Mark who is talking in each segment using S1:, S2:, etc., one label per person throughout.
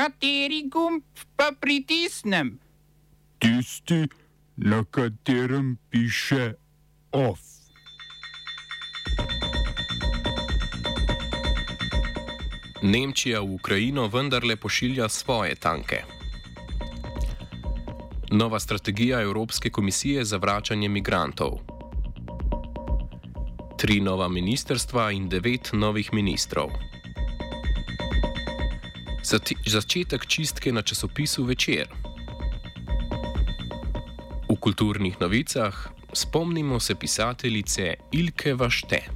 S1: Kateri gumb pa pritisnem?
S2: Tisti, na katerem piše OF.
S3: Nemčija v Ukrajino vendarle pošilja svoje tanke. Nova strategija Evropske komisije za vračanje migrantov. Tri nova ministerstva in devet novih ministrov. Zati začetek čistke na časopisu Večer. V kulturnih novicah spomnimo se pisateljice Ilke Vašte.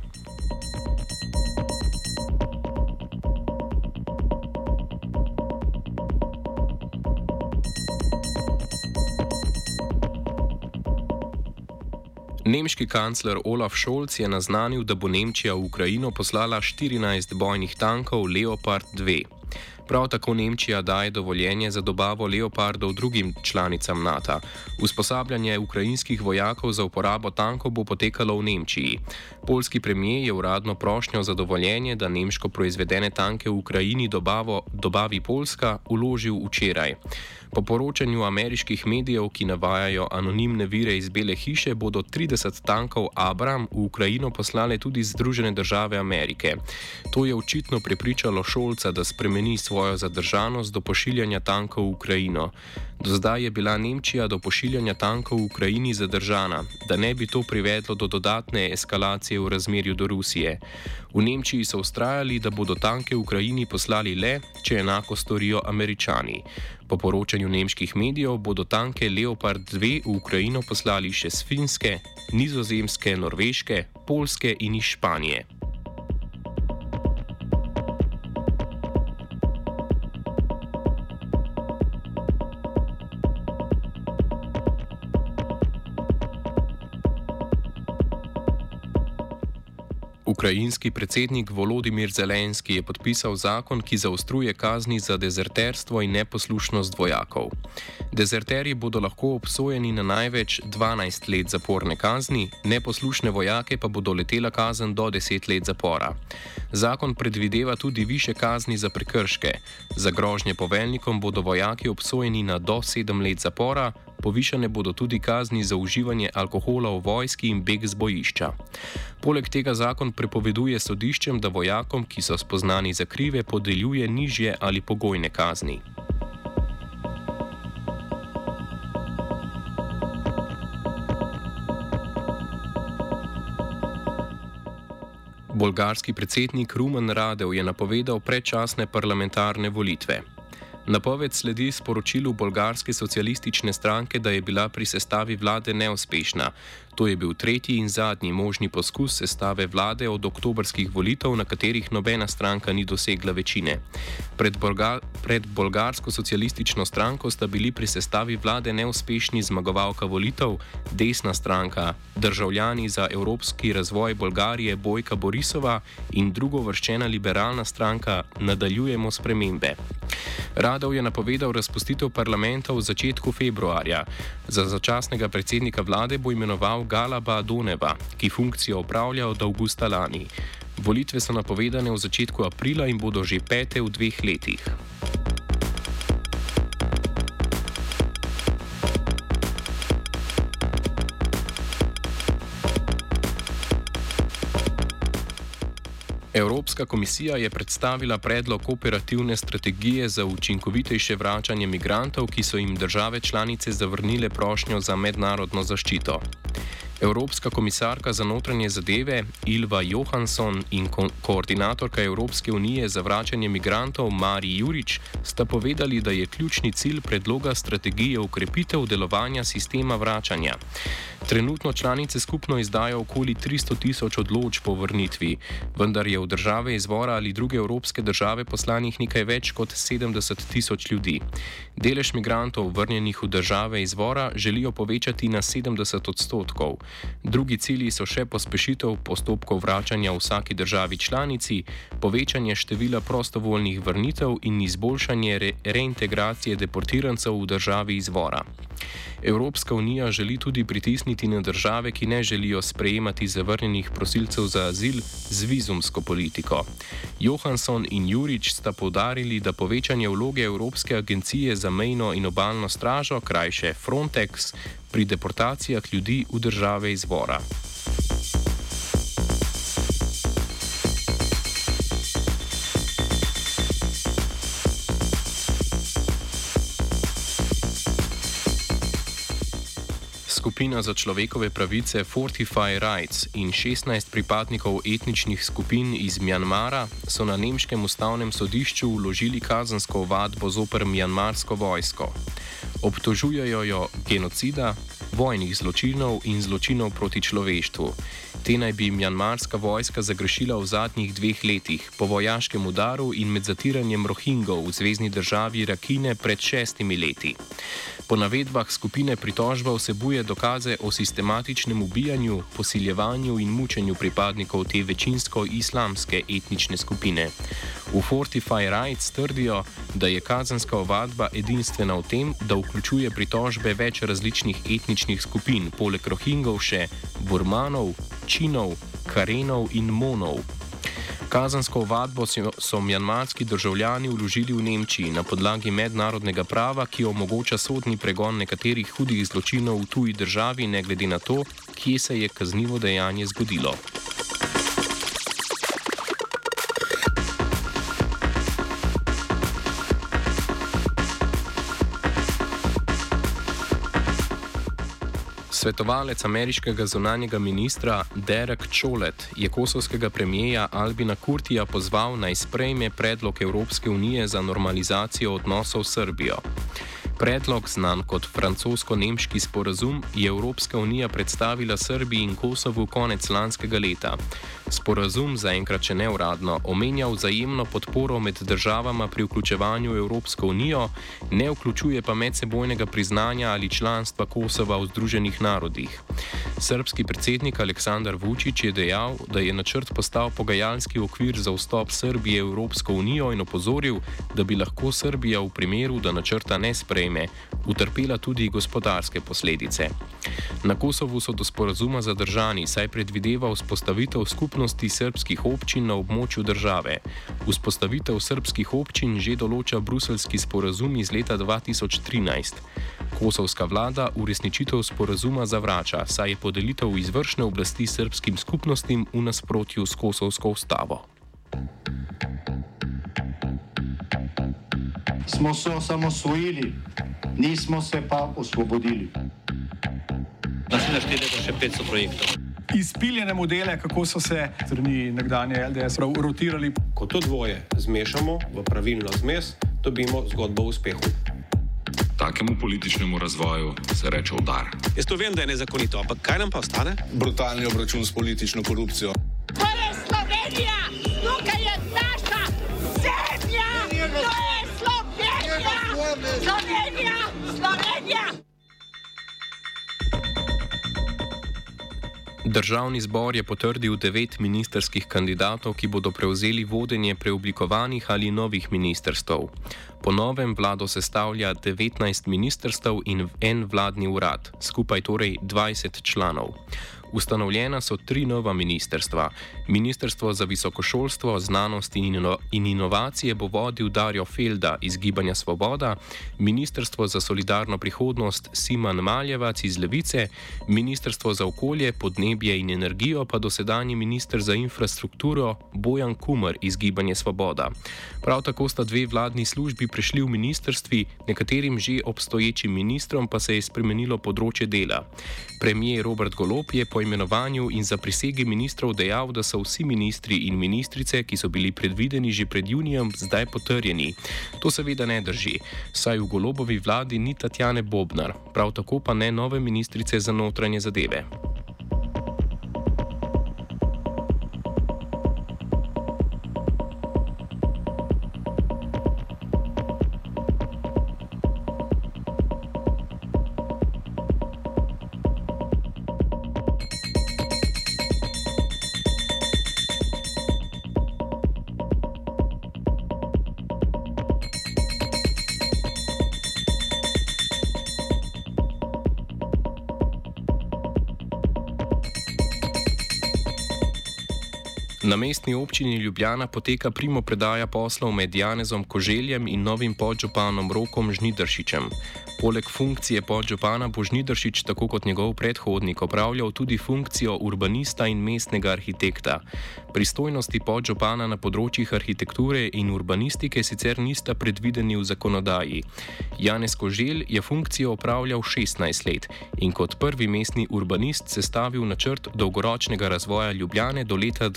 S3: Nemški kancler Olaf Scholz je naznanil, da bo Nemčija v Ukrajino poslala 14 bojnih tankov Leopard 2. Prav tako Nemčija daje dovoljenje za dobavo leopardov drugim članicam NATO. Usposabljanje ukrajinskih vojakov za uporabo tankov bo potekalo v Nemčiji. Polski premijer je uradno prošnjo za dovoljenje, da nemško proizvedene tanke v Ukrajini dobavo, dobavi Poljska, uložil včeraj. Po poročanju ameriških medijev, ki navajajo anonimne vire iz Bele hiše, bodo 30 tankov Abram v Ukrajino poslale tudi Združene države Amerike. To je očitno prepričalo Šolca, da spremeni svojo zadržanost do pošiljanja tankov v Ukrajino. Do zdaj je bila Nemčija do pošiljanja tankov v Ukrajini zadržana, da ne bi to privedlo do dodatne eskalacije v razmerju do Rusije. V Nemčiji so ustrajali, da bodo tanke v Ukrajini poslali le, če enako storijo američani. Po poročanju nemških medijev bodo tanke Leopard 2 v Ukrajino poslali še z Finske, Nizozemske, Norveške, Polske in iz Španije. Ukrajinski predsednik Volodimir Zelenski je podpisal zakon, ki zaostruje kazni za dezerterstvo in neposlušnost vojakov. Dezerterji bodo lahko obsojeni na največ 12 let zaporne kazni, neposlušne vojake pa bodo letela kazen do 10 let zapora. Zakon predvideva tudi više kazni za prekrške. Za grožnje poveljnikom bodo vojaki obsojeni na do 7 let zapora, povišane bodo tudi kazni za uživanje alkohola v vojski in beg z bojišča. Poleg tega zakon prepoveduje sodiščem, da vojakom, ki so spoznani za krive, podeljuje nižje ali pogojne kazni. Bolgarski predsednik Rumen Radev je napovedal predčasne parlamentarne volitve. Napoved sledi sporočilu bolgarske socialistične stranke, da je bila pri sestavi vlade neuspešna. To je bil tretji in zadnji možni poskus sestave vlade od oktobrskih volitev, na katerih nobena stranka ni dosegla večine. Pred, Bolga pred bolgarsko socialistično stranko sta bili pri sestavi vlade neuspešni zmagovalka volitev, desna stranka, državljani za evropski razvoj Bolgarije Bojka Borisova in drugo vrščena liberalna stranka Nadaljujemo spremembe. Radov je napovedal razpustitev parlamenta v začetku februarja. Za začasnega predsednika vlade bo imenoval Galaba Doneva, ki funkcijo upravlja od avgusta lani. Volitve so napovedane v začetku aprila in bodo že pete v dveh letih. Evropska komisija je predstavila predlog operativne strategije za učinkovitejše vračanje migrantov, ki so jim države članice zavrnile prošnjo za mednarodno zaščito. Evropska komisarka za notranje zadeve Ilva Johansson in ko koordinatorka Evropske unije za vračanje migrantov Mari Jurič sta povedali, da je ključni cilj predloga strategije ukrepitev delovanja sistema vračanja. Trenutno članice skupno izdajo okoli 300 tisoč odločb po vrnitvi, vendar je v države izvora ali druge evropske države poslanih nekaj več kot 70 tisoč ljudi. Delež migrantov vrnjenih v države izvora želijo povečati na 70 odstotkov. Drugi cilji so še pospešitev postopkov vračanja v vsaki državi članici, povečanje števila prostovoljnih vrnitev in izboljšanje re reintegracije deportirancev v državi izvora. Evropska unija želi tudi pritisniti na države, ki ne želijo sprejemati zavrnjenih prosilcev za azil z vizumsko politiko. Johansson in Jurič sta povdarili, da povečanje vloge Evropske agencije za mejno in obaljno stražo, krajše Frontex, pri deportacijah ljudi v države izvora. Skupina za človekove pravice Fortify Rights in 16 pripadnikov etničnih skupin iz Mjanmara so na nemškem ustavnem sodišču vložili kazensko vadbo zoper mjanmarsko vojsko. Obtožujejo jo genocida, vojnih zločinov in zločinov proti človeštvu. Te naj bi mjanmarska vojska zagrešila v zadnjih dveh letih po vojaškem udaru in med zatiranjem rohingov v zvezdni državi Rakine pred šestimi leti. Po navedbah skupine pritožba vsebuje dokaze o sistematičnem ubijanju, posiljevanju in mučenju pripadnikov te večinsko islamske etnične skupine. V Fortify Rights trdijo, da je kazenska ovadba edinstvena v tem, da vključuje pritožbe več različnih etničnih skupin, poleg rohingov še burmanov, činov, karenov in monov. Kazansko ovadbo so mjanmarski državljani vložili v Nemčiji na podlagi mednarodnega prava, ki omogoča sodni pregon nekaterih hudih zločinov v tuji državi, ne glede na to, kje se je kaznivo dejanje zgodilo. Svetovalec ameriškega zunanjega ministra Derek Cholet je kosovskega premijeja Albina Kurtija pozval naj sprejme predlog Evropske unije za normalizacijo odnosov s Srbijo. Predlog, znan kot francosko-nemški sporazum, je Evropska unija predstavila Srbiji in Kosovu konec lanskega leta. Sporazum, zaenkrat še neuradno, omenja vzajemno podporo med državama pri vključevanju v Evropsko unijo, ne vključuje pa medsebojnega priznanja ali članstva Kosova v Združenih narodih. Srbski predsednik Aleksandar Vučić je dejal, da je načrt postal pogajalski okvir za vstop Srbije v Evropsko unijo in opozoril, da bi lahko Srbija v primeru, da načrta ne sprejme, utrpela tudi gospodarske posledice. Na Kosovu so do sporazuma zadržani, saj predvideva vzpostavitev skupnosti srpskih občin na območju države. Vzpostavitev srpskih občin že določa bruselski sporazum iz leta 2013. Kosovska vlada uresničitev sporazuma zavrača, saj je podelitev izvršne oblasti srpskim skupnostim v nasprotju s kosovsko ustavo.
S4: Smo se osamosvojili, nismo se pa osvobodili.
S5: Naslednje število je še 500 projektov.
S6: Izpiljene modele, kako so se strani nekdanje LDS rotirali.
S7: Ko to dvoje zmešamo v pravilno zmes, dobimo zgodbo o uspehu.
S8: Takemu političnemu razvoju se reče udar.
S5: Jaz to vem, da je nezakonito, ampak kaj nam pa ostane?
S9: Brutalni obračun s politično korupcijo.
S10: To je Slovenija, tukaj je naša zemlja, to je Slovenija, Slovenija, Slovenija.
S3: Državni zbor je potrdil devet ministerskih kandidatov, ki bodo prevzeli vodenje preoblikovanih ali novih ministerstv. Po novem vlado sestavlja 19 ministerstv in en vladni urad, skupaj torej 20 članov. Ustanovljena so tri nova ministerstva. Ministrstvo za visokošolstvo, znanost in, ino in inovacije bo vodil Dario Felda iz Gibanja Svoboda, Ministrstvo za solidarno prihodnost Siman Maljevac iz Levice, Ministrstvo za okolje, podnebje in energijo pa dosedanji ministr za infrastrukturo Bojan Kumar iz Gibanja Svoboda. Prav tako sta dve vladni službi prešli v ministrstvi, nekaterim že obstoječim ministrom pa se je spremenilo področje dela. Premijer Robert Golop je po imenovanju in za prisege ministrov dejal, da so vsi ministri in ministrice, ki so bili predvideni že pred junijem, zdaj potrjeni. To seveda ne drži, saj v golobovi vladi ni Tatjane Bobnar, prav tako pa ne nove ministrice za notranje zadeve. Na mestni občini Ljubljana poteka primo predaja poslov med Janezom Koželjem in novim podžupanom Rokom Žnidršičem. Poleg funkcije podžupana bo Žnidršič, tako kot njegov predhodnik, opravljal tudi funkcijo urbanista in mestnega arhitekta. Pristojnosti podžupana na področjih arhitekture in urbanistike sicer nista predvideni v zakonodaji. Janez Koželj je funkcijo opravljal 16 let in kot prvi mestni urbanist sestavil načrt dolgoročnega razvoja Ljubljane do leta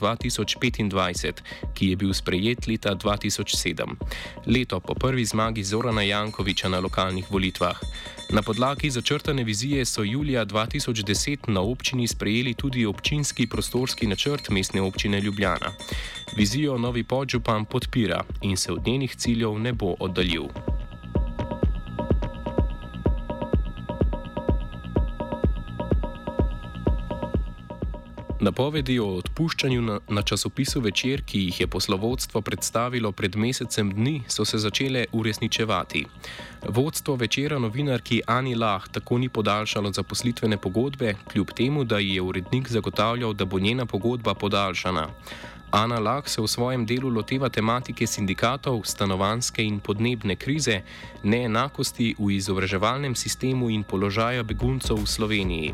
S3: 2025, ki je bil sprejet leta 2007, leto po prvi zmagi Zorana Jankoviča na lokalnih volitvah. Na podlagi začrtane vizije so julija 2010 na občini sprejeli tudi občinski prostorski načrt mestne občine Ljubljana. Vizijo novi podžupan podpira in se od njenih ciljev ne bo oddaljil. Napovedi o odpuščanju na, na časopisu večer, ki jih je poslovodstvo predstavilo pred mesecem dni, so se začele uresničevati. Vodstvo večera novinarki Ani Lah tako ni podaljšalo zaposlitvene pogodbe, kljub temu, da ji je urednik zagotavljal, da bo njena pogodba podaljšana. Ana Lah se v svojem delu loteva tematike sindikatov, stanovanske in podnebne krize, neenakosti v izobraževalnem sistemu in položaja beguncev v Sloveniji.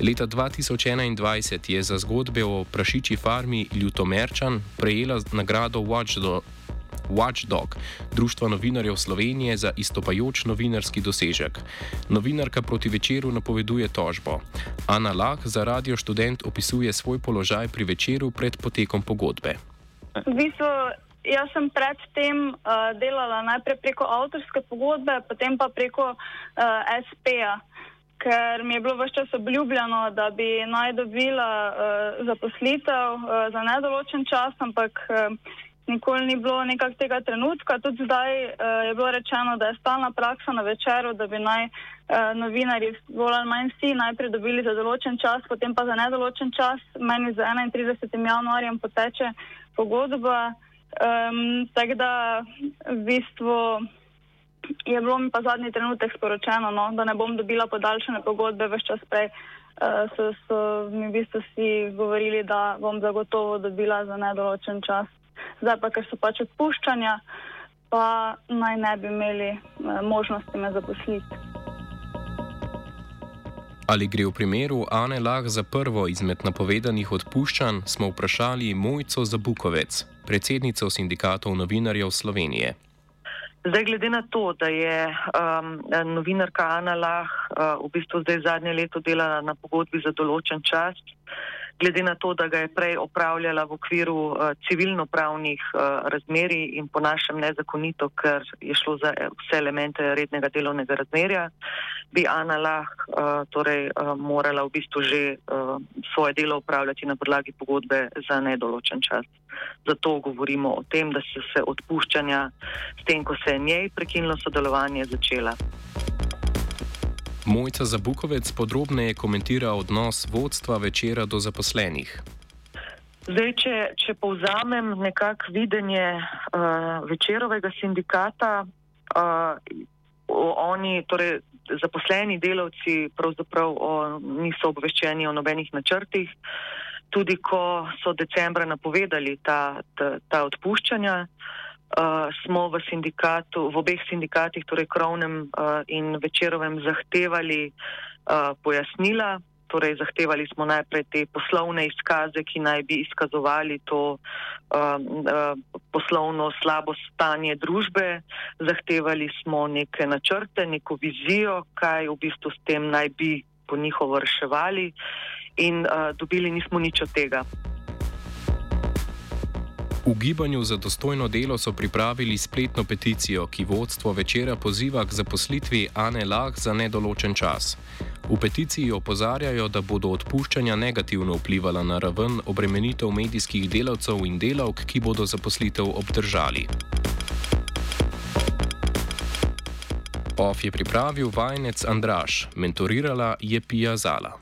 S3: Leta 2021 je za zgodbe o prašiči farmi Ljutomerčan prejela nagrado Watchdog, Watchdog Društva novinarjev Slovenije za istopajoč novinarski dosežek. Novinarka proti večeru napoveduje tožbo. Ana Lah za radio študent opisuje svoj položaj pri večeru pred potekom pogodbe.
S11: V bistvu, jaz sem predtem uh, delala najprej preko avtorske pogodbe, potem pa preko uh, SP-ja ker mi je bilo vse čas obljubljeno, da bi naj dobila uh, zaposlitev uh, za nedoločen čas, ampak uh, nikoli ni bilo nekak tega trenutka. Tudi zdaj uh, je bilo rečeno, da je stalna praksa na večeru, da bi naj uh, novinari, bolj ali manj vsi, najprej dobili za določen čas, potem pa za nedoločen čas. Meni za 31. januarjem poteče pogodba. Um, tako da v bistvu je bilo mi pa zadnji trenutek sporočeno, no, da ne bom dobila podaljšane pogodbe, več čas prej uh, so, so mi v bistvu vsi govorili, da bom zagotovo dobila za nedoločen čas. Zdaj pa, ker so pač odpuščanja, pa naj ne bi imeli uh, možnosti me zaposliti.
S3: Ali gre v primeru Ane Lah za prvo izmed napovedanih odpuščanj, smo vprašali Mojco Zabukovec, predsednico sindikatov novinarjev Slovenije.
S12: Zdaj, glede na to, da je um, novinarka Ana Lah v bistvu zdaj zadnje leto delala na pogodbi za določen čas, glede na to, da ga je prej opravljala v okviru uh, civilno-pravnih uh, razmeri in po našem nezakonito, ker je šlo za vse elemente rednega delovnega razmerja, bi Ana Lah uh, torej, morala v bistvu že svoje delo opravljati na podlagi pogodbe za nedoločen čas. Zato govorimo o tem, da so se odpuščanja s tem, ko se je njej prekinilo sodelovanje, začela.
S3: Mojca Zabukovec podrobneje komentira odnos vodstva večera do zaposlenih.
S12: Zdaj, če, če povzamem nekako videnje uh, večerovega sindikata, uh, oni, torej zaposleni delavci, pravzaprav o, niso obveščeni o nobenih načrtih. Uh, tudi ko so decembra napovedali ta, ta, ta odpuščanja, uh, smo v sindikatu, v obeh sindikatih, torej Krovnem uh, in Večerovem, zahtevali uh, pojasnila. Torej, zahtevali smo najprej te poslovne izkaze, ki naj bi izkazovali to uh, uh, poslovno slabo stanje družbe. Zahtevali smo neke načrte, neko vizijo, kaj v bistvu s tem naj bi po njihovo reševali in uh, dobili nismo nič od tega.
S3: V gibanju za dostojno delo so pripravili spletno peticijo, ki vodstvo večera poziva k zaposlitvi Ane Lah za nedoločen čas. V peticiji opozarjajo, da bodo odpuščanja negativno vplivala na raven obremenitev medijskih delavcev in delavk, ki bodo zaposlitev obdržali. OF je pripravil vajenec Andraš, mentorirala je Pija Zala.